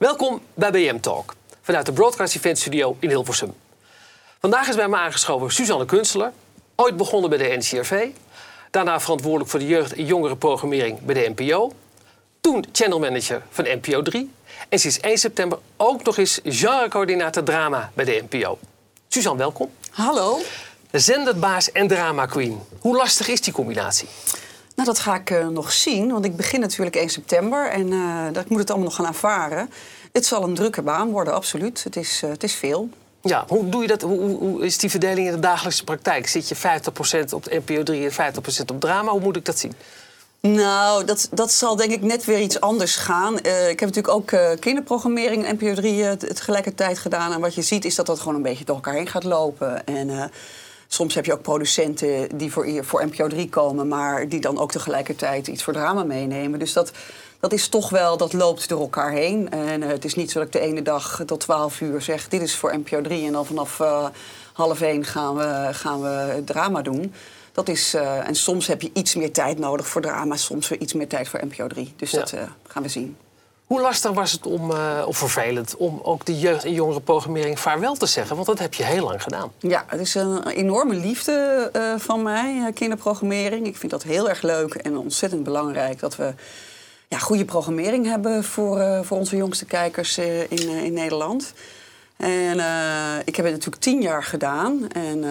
Welkom bij BM Talk vanuit de Broadcast Event Studio in Hilversum. Vandaag is bij me aangeschoven Suzanne Kunstler, ooit begonnen bij de NCRV, daarna verantwoordelijk voor de jeugd- en jongerenprogrammering bij de NPO, toen channel manager van NPO 3 en sinds 1 september ook nog eens genrecoördinator drama bij de NPO. Suzanne, welkom. Hallo. Zenderbaas en drama queen. Hoe lastig is die combinatie? Nou, dat ga ik eh, nog zien, want ik begin natuurlijk 1 september en eh, dat, ik moet het allemaal nog gaan ervaren. Het zal een drukke baan worden, absoluut. Het is, eh, het is veel. Ja, hoe doe je dat? Hoe, hoe- is die verdeling in de dagelijkse praktijk? Zit je 50% op NPO 3 en 50% op drama? Hoe moet ik dat zien? Nou, dat, dat zal denk ik net weer iets anders gaan. Ik heb natuurlijk ook eh, kinderprogrammering en NPO 3 eh, t- tegelijkertijd gedaan. En wat je ziet is dat dat gewoon een beetje door elkaar heen gaat lopen. En soms heb je ook producenten die voor, voor NPO 3 komen... maar die dan ook tegelijkertijd iets voor drama meenemen. Dus dat, dat is toch wel, dat loopt door elkaar heen. En eh, het is niet zo dat ik de ene dag tot 12 uur zeg... dit is voor NPO 3 en dan vanaf eh, half één gaan we, gaan we drama doen... Dat is, eh, en soms heb je iets meer tijd nodig voor drama, soms weer iets meer tijd voor NPO 3. Dus Ja. dat gaan we zien. Hoe lastig was het om, eh, of vervelend, om ook de jeugd- en jongerenprogrammering vaarwel te zeggen? Want dat heb je heel lang gedaan. Ja, het is een enorme liefde eh, van mij, eh, kinderprogrammering. Ik vind dat heel erg leuk en ontzettend belangrijk dat we ja, goede programmering hebben voor, voor onze jongste kijkers in, in Nederland. En ik heb het natuurlijk tien jaar gedaan. En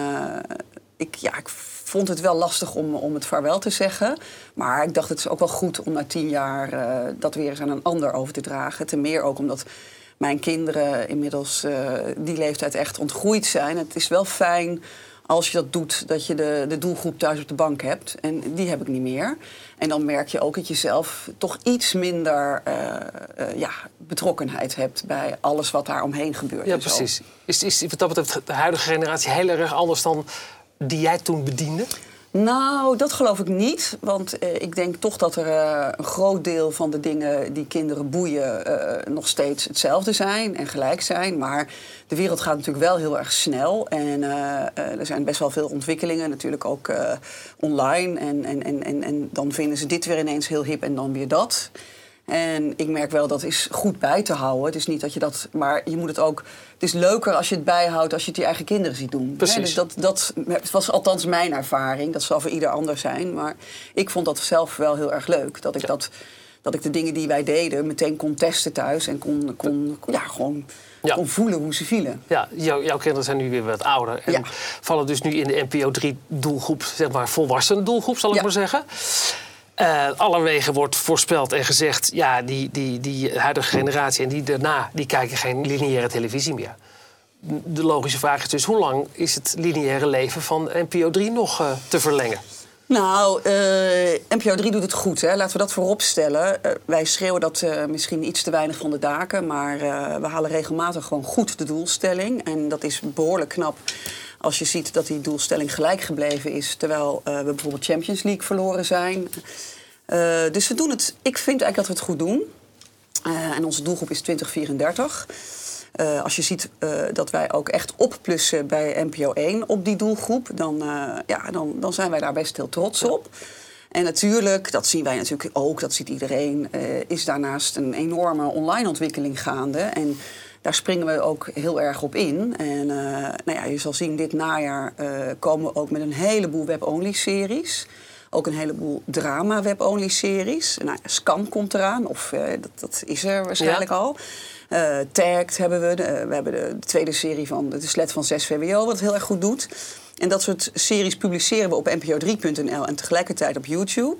ik, ja, ik vond het wel lastig om, om het vaarwel te zeggen. Maar ik dacht, het is ook wel goed om na tien jaar eh, dat weer eens aan een ander over te dragen. Ten meer ook omdat mijn kinderen inmiddels eh, die leeftijd echt ontgroeid zijn. Het is wel fijn als je dat doet, dat je de, de doelgroep thuis op de bank hebt. En die heb ik niet meer. En dan merk je ook dat je zelf toch iets minder eh, ja, betrokkenheid hebt bij alles wat daar omheen gebeurt. Ja, precies. Is, is wat dat betreft de huidige generatie heel erg anders dan die jij toen bediende? Nou, dat geloof ik niet. Want eh, ik denk toch dat er eh, een groot deel van de dingen die kinderen boeien eh, nog steeds hetzelfde zijn en gelijk zijn. Maar de wereld gaat natuurlijk wel heel erg snel. En er zijn best wel veel ontwikkelingen, natuurlijk ook online. En, en, en, en, en dan vinden ze dit weer ineens heel hip en dan weer dat. En ik merk wel dat is goed bij te houden. Het is niet dat je dat. Maar je moet het ook. Het is leuker als je het bijhoudt als je het je eigen kinderen ziet doen. Precies. Hè, dus dat, dat het was althans mijn ervaring. Dat zal voor ieder ander zijn. Maar ik vond dat zelf wel heel erg leuk. Dat ik, Ja. dat, dat ik de dingen die wij deden meteen kon testen thuis. En kon, kon, ja, gewoon Ja. kon voelen hoe ze vielen. Ja, jou- jouw kinderen zijn nu weer wat ouder. En Ja. vallen dus nu in de NPO 3 doelgroep, zeg maar volwassen doelgroep, zal ik maar zeggen. Eh allerwege wordt voorspeld en gezegd, ja, die, die, die huidige generatie en die daarna, die kijken geen lineaire televisie meer. De logische vraag is dus, hoe lang is het lineaire leven van NPO 3 nog eh, te verlengen? Nou, eh, NPO 3 doet het goed. Hè? Laten we dat voorop stellen. Wij schreeuwen dat eh, misschien iets te weinig van de daken. Maar we halen regelmatig gewoon goed de doelstelling. En dat is behoorlijk knap als je ziet dat die doelstelling gelijk gebleven is. Terwijl eh, we bijvoorbeeld Champions League verloren zijn. Eh, dus we doen het. Ik vind eigenlijk dat we het goed doen. Eh, en onze doelgroep is 2034. Eh, als je ziet dat wij ook echt opplussen bij NPO 1 op die doelgroep, dan, ja, dan, dan zijn wij daar best heel trots op. En natuurlijk, dat zien wij natuurlijk ook, dat ziet iedereen, is daarnaast een enorme online ontwikkeling gaande. En daar springen we ook heel erg op in. En eh, nou ja, je zal zien, dit najaar eh, komen we ook met een heleboel web-only series. Ook een heleboel drama web-only series. Nou, Scam komt eraan, of eh, dat, dat is er waarschijnlijk Ja. al. Eh Tagged hebben we. De- we hebben de, de tweede serie van de Slet van 6 VWO, wat het heel erg goed doet. En dat soort series publiceren we op npo3.nl en tegelijkertijd op YouTube.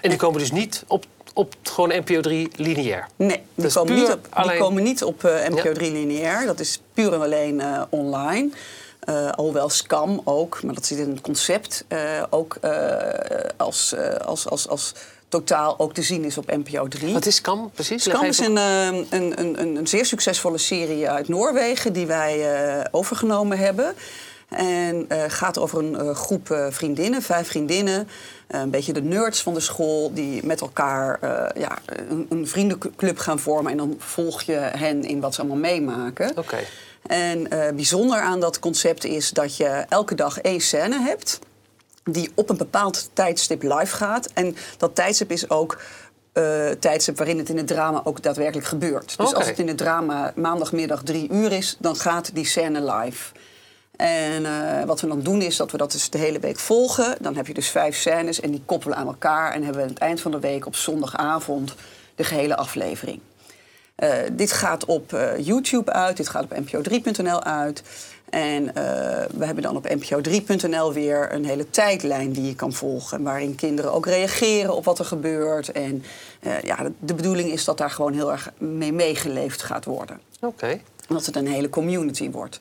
En die komen dus niet op, op gewoon NPO 3 lineair. Nee, die is komen, niet op, die komen niet op eh, NPO Ja. 3 lineair. Dat is puur en alleen eh, online. Eh alhoewel Scam ook, maar dat zit in het concept, eh, ook als, als, als, als totaal ook te zien is op NPO 3. Wat is Scam precies? Scam is even- een, een, een, een, een zeer succesvolle serie uit Noorwegen die wij overgenomen hebben. En eh, gaat over een eh, groep eh, vriendinnen, vijf vriendinnen. een beetje de nerds van de school die met elkaar ja, een, een vriendenclub gaan vormen. En dan volg je hen in wat ze allemaal meemaken. Oké. En bijzonder aan dat concept is dat je elke dag één scène hebt die op een bepaald tijdstip live gaat. En dat tijdstip is ook uh, tijdstip waarin het in het drama ook daadwerkelijk gebeurt. Dus als het in het drama maandagmiddag drie uur is, dan gaat die scène live. En uh, wat we dan doen is dat we dat dus de hele week volgen. Dan heb je dus vijf scènes en die koppelen aan elkaar. En hebben we aan het eind van de week op zondagavond de gehele aflevering. Uh, dit gaat op uh, YouTube uit, dit gaat op npo3.nl uit. En uh, we hebben dan op npo3.nl weer een hele tijdlijn die je kan volgen. Waarin kinderen ook reageren op wat er gebeurt. En ja, de bedoeling is dat daar gewoon heel erg mee meegeleefd gaat worden. Oké. Okay. Dat het een hele community wordt.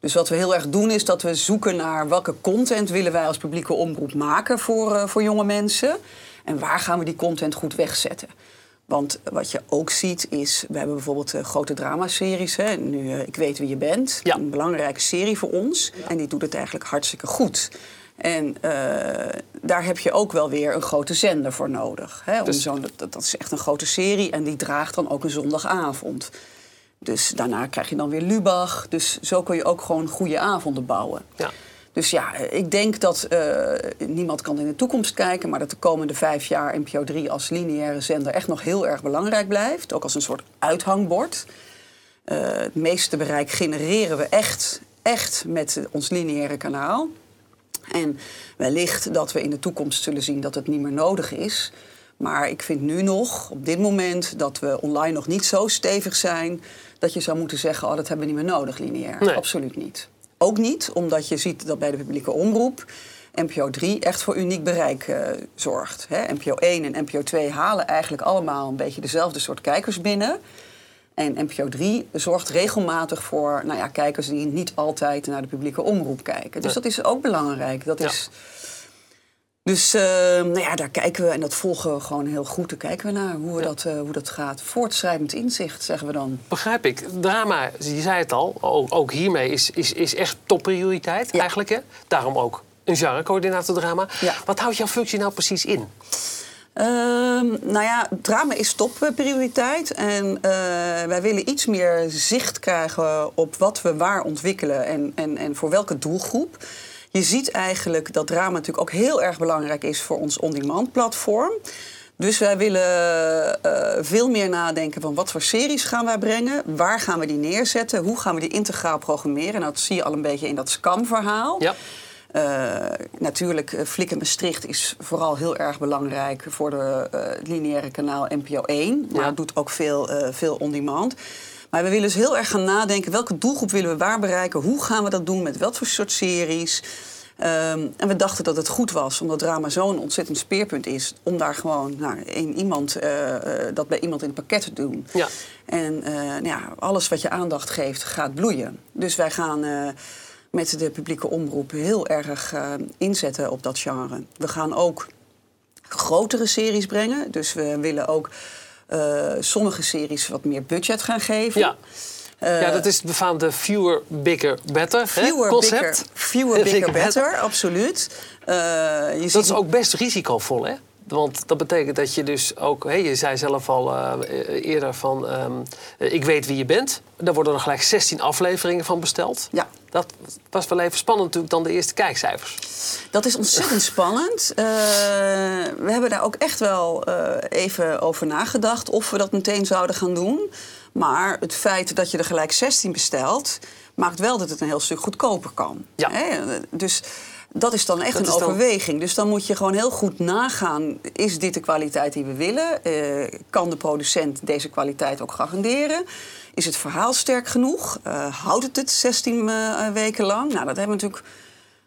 Dus wat we heel erg doen is dat we zoeken naar welke content willen wij als publieke omroep maken voor, uh, voor jonge mensen. En waar gaan we die content goed wegzetten. Want wat je ook ziet is, we hebben bijvoorbeeld uh, grote dramaseries. Hè. Nu, uh, Ik weet wie je bent. Ja. Een belangrijke serie voor ons. Ja. En die doet het eigenlijk hartstikke goed. En daar heb je ook wel weer een grote zender voor nodig. Hè. Dus... Om dat, dat is echt een grote serie en die draagt dan ook een zondagavond. Dus daarna krijg je dan weer Lubach. Dus zo kun je ook gewoon goede avonden bouwen. Ja. Dus ja, ik denk dat uh, niemand kan in de toekomst kijken, maar dat de komende vijf jaar NPO 3 als lineaire zender echt nog heel erg belangrijk blijft. Ook als een soort uithangbord. Uh, het meeste bereik genereren we echt, echt met ons lineaire kanaal. En wellicht dat we in de toekomst zullen zien dat het niet meer nodig is. Maar ik vind nu nog, op dit moment, dat we online nog niet zo stevig zijn dat je zou moeten zeggen: oh, dat hebben we niet meer nodig, lineair. Nee. Absoluut niet. Ook niet omdat je ziet dat bij de publieke omroep NPO 3 echt voor uniek bereik uh, zorgt. Hè? NPO 1 en NPO 2 halen eigenlijk allemaal een beetje dezelfde soort kijkers binnen. En NPO 3 zorgt regelmatig voor nou ja, kijkers die niet altijd naar de publieke omroep kijken. Dus dat is ook belangrijk. Dat Ja. is... Dus eh, nou ja, daar kijken we en dat volgen we gewoon heel goed. Daar kijken we naar hoe, we Ja. dat, eh, hoe dat gaat. Voortschrijdend inzicht, zeggen we dan. Begrijp ik. Drama, je zei het al, ook, ook hiermee is, is, is echt topprioriteit Ja. eigenlijk. Hè? Daarom ook een genrecoördinator drama. Ja. Wat houdt jouw functie nou precies in? Ehm, nou ja, drama is topprioriteit. En eh, wij willen iets meer zicht krijgen op wat we waar ontwikkelen en, en, en voor welke doelgroep. Je ziet eigenlijk dat drama natuurlijk ook heel erg belangrijk is voor ons on-demand platform. Dus wij willen eh, veel meer nadenken van wat voor series gaan wij brengen, waar gaan we die neerzetten, hoe gaan we die integraal programmeren. Nou, dat zie je al een beetje in dat scam-verhaal. Ja. Uh, natuurlijk, uh, Flikken Maastricht is vooral heel erg belangrijk voor de lineaire kanaal NPO 1. Maar Ja. doet ook veel, veel on-demand. Maar we willen dus heel erg gaan nadenken welke doelgroep willen we waar bereiken, hoe gaan we dat doen, met wat voor soort series. Um, en we dachten dat het goed was, omdat drama zo'n ontzettend speerpunt is, om daar gewoon nou, in iemand, uh, uh, dat bij iemand in het pakket te doen. Ja. En uh, nou ja, alles wat je aandacht geeft, gaat bloeien. Dus wij gaan uh, met de publieke omroep heel erg inzetten op dat genre. We gaan ook grotere series brengen. Dus we willen ook uh, sommige series wat meer budget gaan geven. Ja. ja, dat is het befaamde fewer, bigger, better hè, concept. bigger, fewer, bigger, better, absoluut. Uh, je Dat ziet is ook best risicovol, hè? Want dat betekent dat je dus ook... Hè, je zei zelf al uh, eerder van... Um, ik weet wie je bent. Daar worden er gelijk 16 afleveringen van besteld. Ja. Dat was wel even spannend natuurlijk dan de eerste kijkcijfers. Dat is ontzettend spannend. Uh, we hebben daar ook echt wel uh, even over nagedacht... of we dat meteen zouden gaan doen. Maar het feit dat je er gelijk 16 bestelt... maakt wel dat het een heel stuk goedkoper kan. Ja. Hè? Dus dat is dan echt Dat een dan- overweging. Dus dan moet je gewoon heel goed nagaan... is dit de kwaliteit die we willen? Eh, kan de producent deze kwaliteit ook garanderen? Is het verhaal sterk genoeg? Eh, houdt het het 16 eh, weken lang? Nou, dat hebben we natuurlijk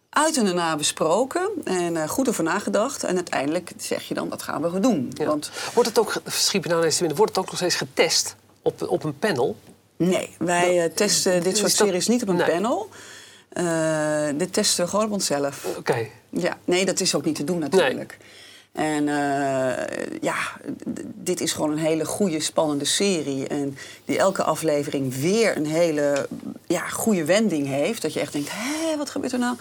uit en daarna besproken. En goed over nagedacht. En uiteindelijk zeg je dan, dat gaan we doen. Ja. Want Wordt het ook, schiep je nou ineens te binnen, wordt het ook nog steeds getest op, op een panel? nee, wij testen dit soort series niet op een Nee. panel. Eh, dit testen we gewoon op onszelf. Oké. Ja, nee, dat is ook niet te doen natuurlijk. En eh, ja, dit is gewoon een hele goede, spannende serie. En die elke aflevering weer een hele ja, goede wending heeft. Dat je echt denkt, hé, wat gebeurt er nou?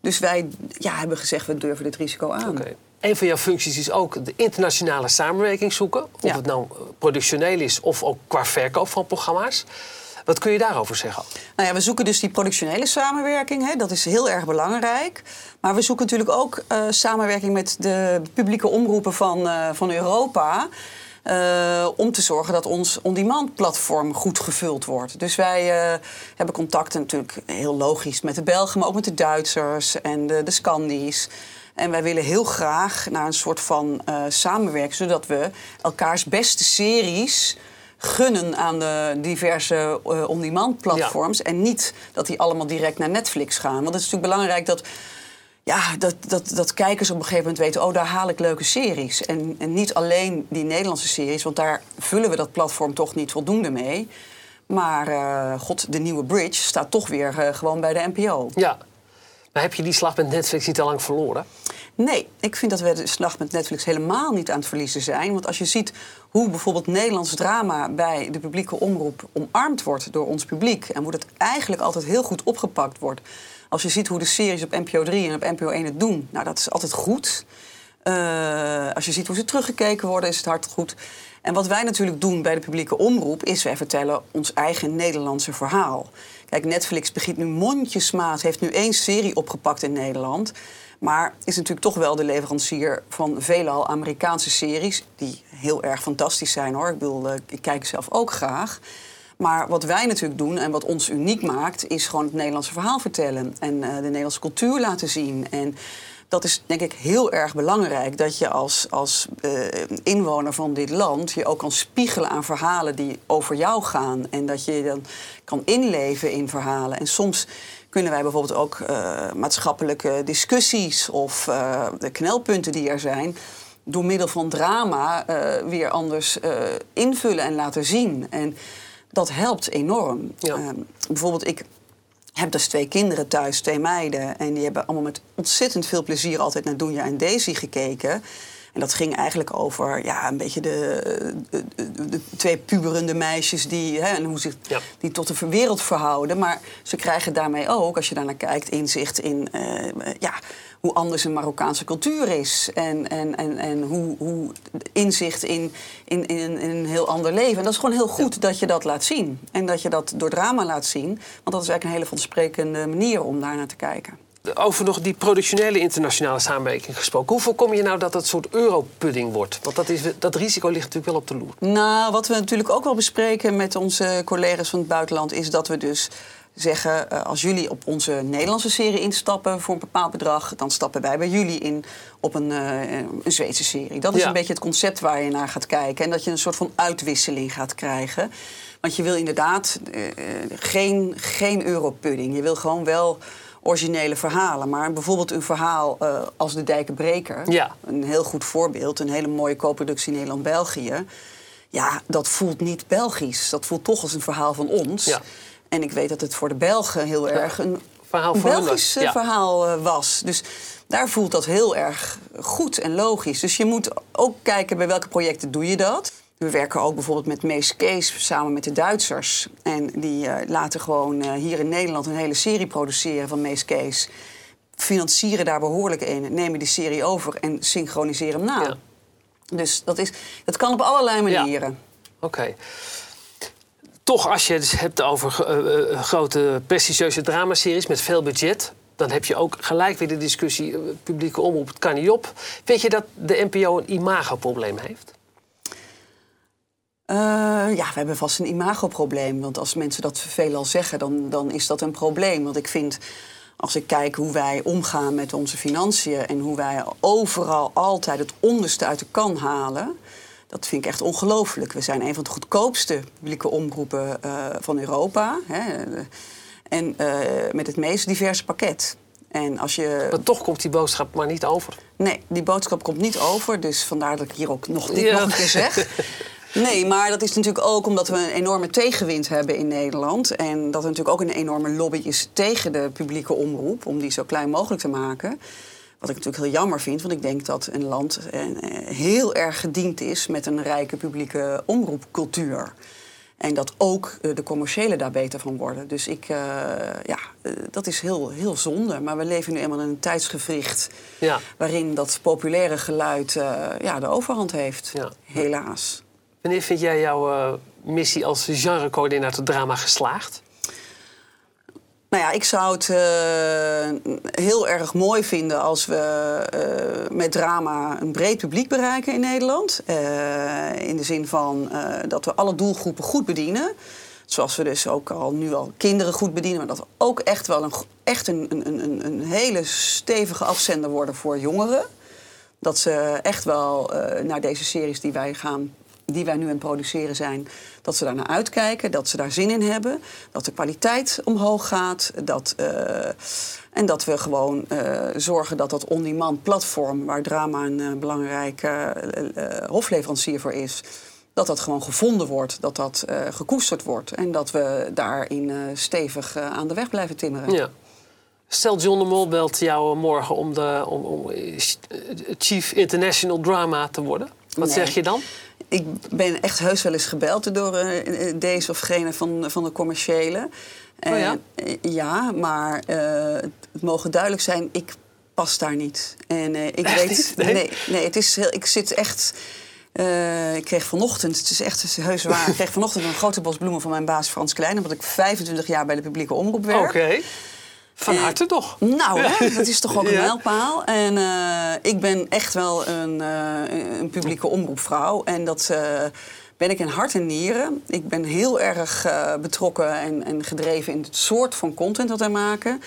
Dus wij ja, hebben gezegd, we durven dit risico aan. Oké. Een van jouw functies is ook de internationale samenwerking zoeken. Of Ja. het nou eh, productioneel is of ook qua verkoop van programma's. Wat kun je daarover zeggen? Nou ja, we zoeken dus die productionele samenwerking. Hè, dat is heel erg belangrijk. Maar we zoeken natuurlijk ook eh, samenwerking met de publieke omroepen van, eh, van Europa. Uh, om te zorgen dat ons on-demand platform goed gevuld wordt. Dus wij hebben contacten natuurlijk heel logisch met de Belgen, maar ook met de Duitsers en de, de. En wij willen heel graag naar een soort van samenwerking, zodat we elkaars beste series gunnen aan de diverse uh, on-demand platforms. En niet dat die allemaal direct naar Netflix gaan. Want het is natuurlijk belangrijk dat ja, dat, dat, dat kijkers op een gegeven moment weten... oh, daar haal ik leuke series. En, en niet alleen die Nederlandse series... want daar vullen we dat platform toch niet voldoende mee. Maar uh, god, de nieuwe Bridge staat toch weer uh, gewoon bij de NPO. Ja. Maar heb je die slag met Netflix niet al lang verloren? Nee, ik vind dat we de slag met Netflix helemaal niet aan het verliezen zijn. Want als je ziet hoe bijvoorbeeld Nederlands drama bij de publieke omroep omarmd wordt door ons publiek... en hoe dat eigenlijk altijd heel goed opgepakt wordt... Als je ziet hoe de series op NPO 3 en op NPO 1 het doen, nou, dat is altijd goed. Uh, als je ziet hoe ze teruggekeken worden, is het hard goed. En wat wij natuurlijk doen bij de publieke omroep, is wij vertellen ons eigen Nederlandse verhaal. Kijk, Netflix begint nu mondjesmaat, heeft nu één serie opgepakt in Nederland. Maar is natuurlijk toch wel de leverancier van veelal Amerikaanse series. Die heel erg fantastisch zijn hoor. Ik, bedoel, uh, ik kijk zelf ook graag. Maar wat wij natuurlijk doen en wat ons uniek maakt, is gewoon het Nederlandse verhaal vertellen. En uh, de Nederlandse cultuur laten zien. En dat is denk ik heel erg belangrijk. Dat je als, als uh, inwoner van dit land je ook kan spiegelen aan verhalen die over jou gaan. En dat je dan kan inleven in verhalen. En soms kunnen wij bijvoorbeeld ook uh, maatschappelijke discussies of de knelpunten die er zijn door middel van drama weer anders invullen en laten zien. En dat helpt enorm. Ja. Uh, bijvoorbeeld, ik heb dus twee kinderen thuis, twee meiden. En die hebben allemaal met ontzettend veel plezier altijd naar Doenja en Daisy gekeken. En dat ging eigenlijk over ja, een beetje de, de, de twee puberende meisjes die, hè, en hoe zich, die tot de wereld verhouden. Maar ze krijgen daarmee ook, als je daarnaar kijkt, inzicht in uh, ja, hoe anders een Marokkaanse cultuur is. En, en, en, en hoe, hoe inzicht in, in, in, in een heel ander leven. En dat is gewoon heel goed dat je dat laat zien. En dat je dat door drama laat zien. Want dat is eigenlijk een hele vansprekende manier om daar naar te kijken. Over nog die productionele internationale samenwerking gesproken. Hoe voorkom je nou dat een soort europudding wordt? Want dat, is, dat risico ligt natuurlijk wel op de loer. Nou, wat we natuurlijk ook wel bespreken met onze collega's van het buitenland... is dat we dus zeggen, uh, als jullie op onze Nederlandse serie instappen voor een bepaald bedrag, dan stappen wij bij jullie in op een, uh, een Zweedse serie. Dat is ja. een beetje het concept waar je naar gaat kijken. En dat je een soort van uitwisseling gaat krijgen. Want je wil inderdaad uh, geen, geen europudding. Je wil gewoon wel originele verhalen. Maar bijvoorbeeld een verhaal uh, als De Dijkenbreker. Ja. Een heel goed voorbeeld. Een hele mooie co-productie Nederland-België. Ja, dat voelt niet Belgisch. Dat voelt toch als een verhaal van ons. Ja. En ik weet dat het voor de Belgen heel erg een verhaal Belgisch ja. verhaal uh, was. Dus daar voelt dat heel erg goed en logisch. Dus je moet ook kijken bij welke projecten doe je dat. We werken ook bijvoorbeeld met Mees Kees samen met de Duitsers. En die uh, laten gewoon uh, hier in Nederland een hele serie produceren van Mees Kees. Financieren daar behoorlijk in, nemen die serie over en synchroniseren hem na. Ja. Dus dat, is, dat kan op allerlei manieren. Ja. Oké. Okay toch, als je het hebt over uh, grote prestigieuze dramaseries met veel budget, dan heb je ook gelijk weer de discussie: publieke omroep, het kan niet op. Weet je dat de NPO een imagoprobleem heeft? Uh, ja, we hebben vast een imagoprobleem. Want als mensen dat veelal zeggen, dan, dan is dat een probleem. Want ik vind, als ik kijk hoe wij omgaan met onze financiën en hoe wij overal altijd het onderste uit de kan halen. Dat vind ik echt ongelooflijk. We zijn een van de goedkoopste publieke omroepen uh, van Europa. Hè. En uh, met het meest diverse pakket. En als je... Maar toch komt die boodschap maar niet over. Nee, die boodschap komt niet over. Dus vandaar dat ik hier ook nog, ja. nog een keer zeg. Nee, maar dat is natuurlijk ook omdat we een enorme tegenwind hebben in Nederland. En dat er natuurlijk ook een enorme lobby is tegen de publieke omroep... om die zo klein mogelijk te maken. Wat ik natuurlijk heel jammer vind, want ik denk dat een land eh, heel erg gediend is met een rijke publieke omroepcultuur. En dat ook eh, de commerciële daar beter van worden. Dus ik, uh, ja, dat is heel, heel zonde. Maar we leven nu eenmaal in een tijdsgevricht ja. waarin dat populaire geluid uh, ja, de overhand heeft. Ja. Helaas. Wanneer vind jij jouw missie als genrecoördinator drama geslaagd? Nou ja, ik zou het uh, heel erg mooi vinden als we uh, met drama een breed publiek bereiken in Nederland. In de zin van dat we alle doelgroepen goed bedienen. Zoals we dus ook al nu al kinderen goed bedienen. Maar dat we ook echt wel een, echt een, een, een hele stevige afzender worden voor jongeren. Dat ze echt wel naar deze series die wij gaan die wij nu aan het produceren zijn, dat ze daar naar uitkijken, dat ze daar zin in hebben, dat de kwaliteit omhoog gaat. Dat, uh, en dat we gewoon uh, zorgen dat dat on-demand platform, waar drama een uh, belangrijke hofleverancier voor is, dat dat gewoon gevonden wordt, dat dat gekoesterd wordt en dat we daarin stevig aan de weg blijven timmeren. Ja. Stel John de Mol belt jou morgen om, de, om, om Chief International Drama te worden. Wat Nee. zeg je dan? Ik ben echt heus wel eens gebeld door uh, deze of gene van, van de commerciële. Oh ja? Uh, ja, maar het mogen duidelijk zijn, ik pas daar niet. En ik echt weet. Nee? nee, nee, het is heel, ik zit echt. ik kreeg vanochtend, het is echt heus waar, ik kreeg vanochtend een grote bos bloemen van mijn baas Frans Klein, omdat ik 25 jaar bij de publieke omroep werk. Oké. Okay. Van harte toch? Nou, hè, dat is toch ook een mijlpaal. En uh, ik ben echt wel een, uh, een publieke omroepvrouw. En dat uh, ben ik in hart en nieren. Ik ben heel erg betrokken en, en, gedreven in het soort van content dat wij maken.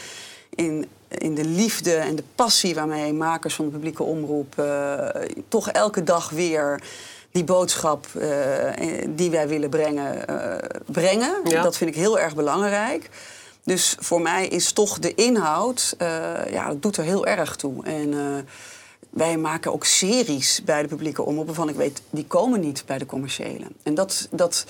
In, in de liefde en de passie waarmee makers van de publieke omroep toch elke dag weer die boodschap die wij willen brengen, brengen. Ja. Dat vind ik heel erg belangrijk. Dus voor mij is toch de inhoud, uh, ja, dat doet er heel erg toe. En uh, wij maken ook series bij de publieke omroep waarvan ik weet, die komen niet bij de commerciële. En dat, dat,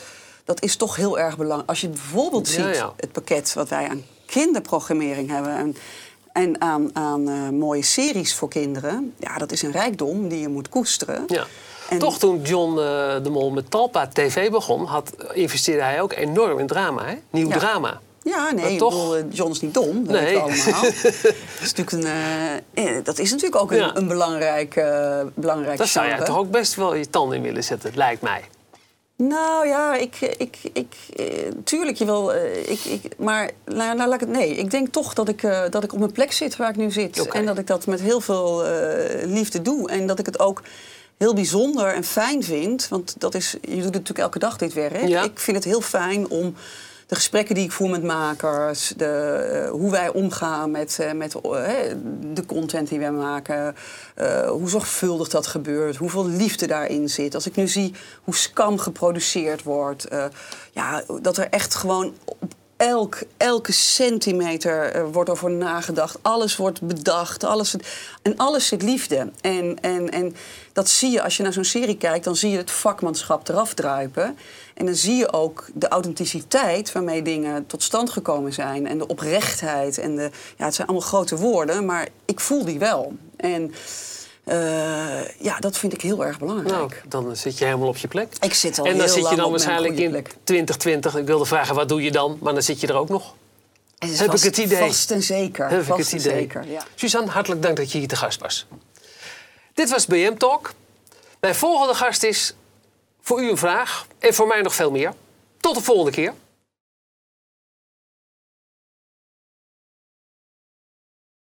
dat is toch heel erg belangrijk. Als je bijvoorbeeld Ja, ziet ja. het pakket wat wij aan kinderprogrammering hebben... En, en aan, aan uh, mooie series voor kinderen, ja, dat is een rijkdom die je moet koesteren. Ja. En- Toch toen John eh, de Mol met Talpa TV begon, had, investeerde hij ook enorm in drama. Hè? Nieuw Ja. drama. Ja, nee, Maar ik toch- bedoel, eh, John is niet dom, dat Nee. weten we allemaal. dat, is natuurlijk een, eh, eh, dat is natuurlijk ook een, Ja. een belangrijk, eh belangrijk Daar zou jij genre. toch ook best wel je tanden in willen zetten, lijkt mij. Nou ja, ik, ik, ik, tuurlijk je wil, ik, ik, maar nou, nou, laat ik het, nee, ik denk toch dat ik, dat ik op mijn plek zit waar ik nu zit. En dat ik dat met heel veel liefde doe. En dat ik het ook heel bijzonder en fijn vind. Want dat is, je doet natuurlijk elke dag dit werk. Ja. Ik vind het heel fijn om de gesprekken die ik voer met makers, de, eh, hoe wij omgaan met, eh, met eh, de content die wij maken, hoe zorgvuldig dat gebeurt, hoeveel liefde daarin zit. Als ik nu zie hoe scam geproduceerd wordt, ja, dat er echt gewoon op elk, elke centimeter eh, wordt over nagedacht. Alles wordt bedacht. Alles, en alles zit liefde. En, en, en dat zie je als je naar zo'n serie kijkt. Dan zie je het vakmanschap eraf druipen. En dan zie je ook de authenticiteit waarmee dingen tot stand gekomen zijn. En de oprechtheid. En de, ja, het zijn allemaal grote woorden, maar ik voel die wel. En eh, ja, dat vind ik heel erg belangrijk. Nou, dan zit je helemaal op je plek. Ik zit al en dan heel zit je dan waarschijnlijk in plek. 2020. Ik wilde vragen, wat doe je dan? Maar dan zit je er ook nog. Het is Heb ik het idee. Vast en zeker. Heb ik het idee. zeker, ja. Suzanne, hartelijk dank dat je hier te gast was. Dit was BM Talk. Mijn volgende gast is voor u een vraag en voor mij nog veel meer. Tot de volgende keer.